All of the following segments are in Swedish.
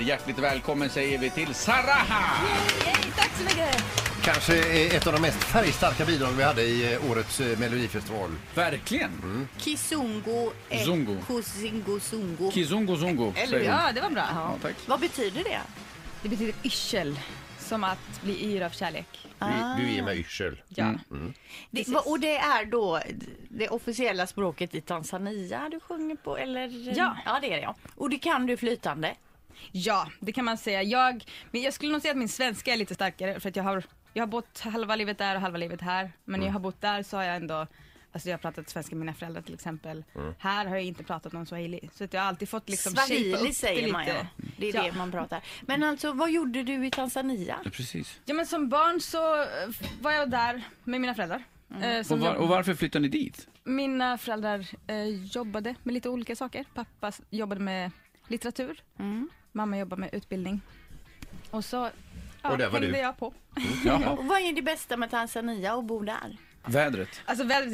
Hjärtligt välkommen säger vi till Saraha! Yay, tack så mycket! Kanske är ett av de mest färgstarka bidrag vi hade i eh, årets eh, melodifestival. Verkligen! Kizungo e Zungo. Kuzingo Zungo. Kizungo Zongo. Eller ja, det var bra. Ja, tack. Vad betyder det? Det betyder yrsel, som att bli yr av kärlek. Du, du ger mig yrsel. Ja. Mm. det va- och det är då det officiella språket i Tanzania du sjunger på? Eller? Ja. Ja, det är det ja. Och det kan du flytande? Ja, det kan man säga. Jag, men jag skulle nog säga att min svenska är lite starkare för att jag har, jag har bott halva livet där och halva livet här. Men när jag har bott där så har jag ändå Alltså jag har pratat svenska med mina föräldrar till exempel. Här har jag inte pratat någon swahili. Så att jag har alltid fått liksom Swahili säger man lite. ja. Det är Ja. det man pratar. Men alltså, vad gjorde du i Tanzania? Ja, Precis. Ja men som barn så eh, var jag där med mina föräldrar. Eh, som Och, var, och varför flyttade ni dit? Mina föräldrar eh, jobbade med lite olika saker. Pappa jobbade med litteratur. Mamma jobbade med utbildning. Och så ja, Och där var hängde du. jag på. Jaha, Och vad är det bästa med Tanzania och bo där? Vädret. Alltså vädret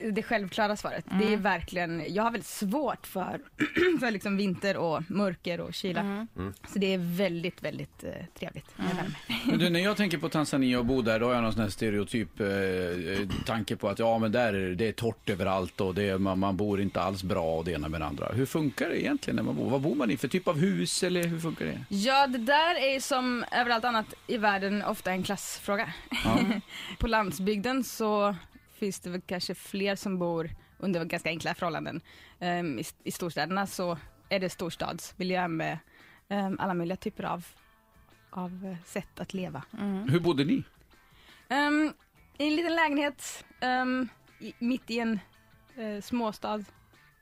är det självklara svaret. Det Mm. är verkligen, jag har väldigt svårt för, för liksom vinter och mörker och kyla. Mm. Så det är väldigt, väldigt eh, trevligt med värme. Men du, när jag tänker på Tanzania och bo där, då har jag någon sån här stereotyp eh, eh, tanke på att ja, men där är det, det är torrt överallt och det är, man, man bor inte alls bra och det ena med det andra. Hur funkar det egentligen när man bor? Vad bor man i för typ av hus eller hur funkar det? Ja, det där är som överallt annat i världen ofta en klassfråga. På landsbygden så finns det väl kanske fler som bor under ganska enkla förhållanden. Ehm, i, I storstäderna så är det storstadsmiljö med ehm, alla möjliga typer av, av eh, sätt att leva. Hur bodde ni? Ehm, I en liten lägenhet i, mitt i en eh, småstad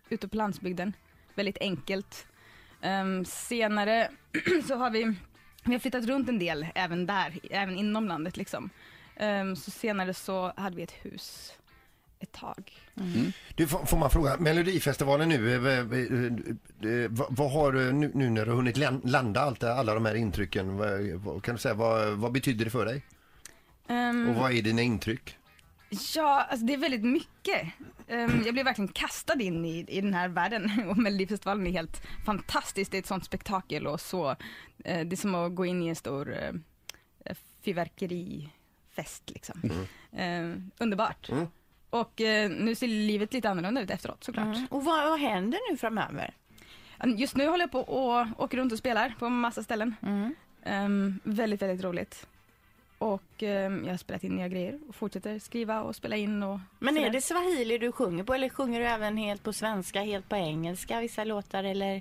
ute på landsbygden. Väldigt enkelt. Senare så har vi, vi har flyttat runt en del även där, även inom landet liksom. Ehm, så senare så hade vi ett hus ett tag. Du, får, får man fråga, Melodifestivalen nu, eh, eh, eh, vad, vad har du nu, nu när du har hunnit lan- landa allt, alla de här intrycken, vad, vad, kan du säga, vad, vad betyder det för dig? Ehm, Och vad är dina intryck? Ja, alltså det är väldigt mycket. Ehm, jag blev verkligen kastad in i, i den här världen och Melodifestivalen är helt fantastiskt. Det är ett sånt spektakel och så. eh, det är som att gå in i en stor uh, fyrverkerifest liksom. Ehm, underbart. Mm. Och eh, nu ser livet lite annorlunda ut efteråt såklart. Och vad, vad händer nu framöver? Just nu håller jag på och åker runt och spelar på massa ställen. Ehm, väldigt, väldigt roligt. Och ehm, jag har spelat in nya grejer och fortsätter skriva och spela in och Men sådär. är det swahili du sjunger på eller sjunger du även helt på svenska, helt på engelska vissa låtar eller?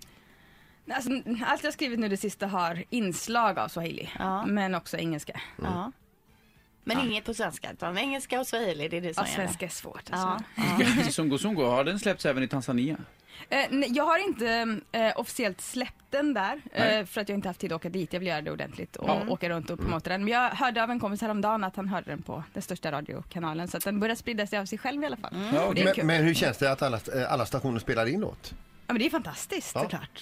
Alltså, allt jag har skrivit nu det sista har inslag av swahili, Ja. men också engelska. Ja. Men inget på svenska utan engelska och swahili det är det som Ja, gäller. svenska är svårt. Ja. Alltså. Zongo Zongo, har den släppts även i Tanzania? Eh, nej, jag har inte eh, officiellt släppt den där, eh, för att jag inte haft tid att åka dit. Jag vill göra det ordentligt och åka runt och promota den. Men jag hörde av en kompis häromdagen att han hörde den på den största radiokanalen, så att den börjar sprida sig av sig själv i alla fall. Ja, det är Men, men hur känns det att alla, eh, alla stationer spelar in låt? Ja, men det är fantastiskt Ja. såklart.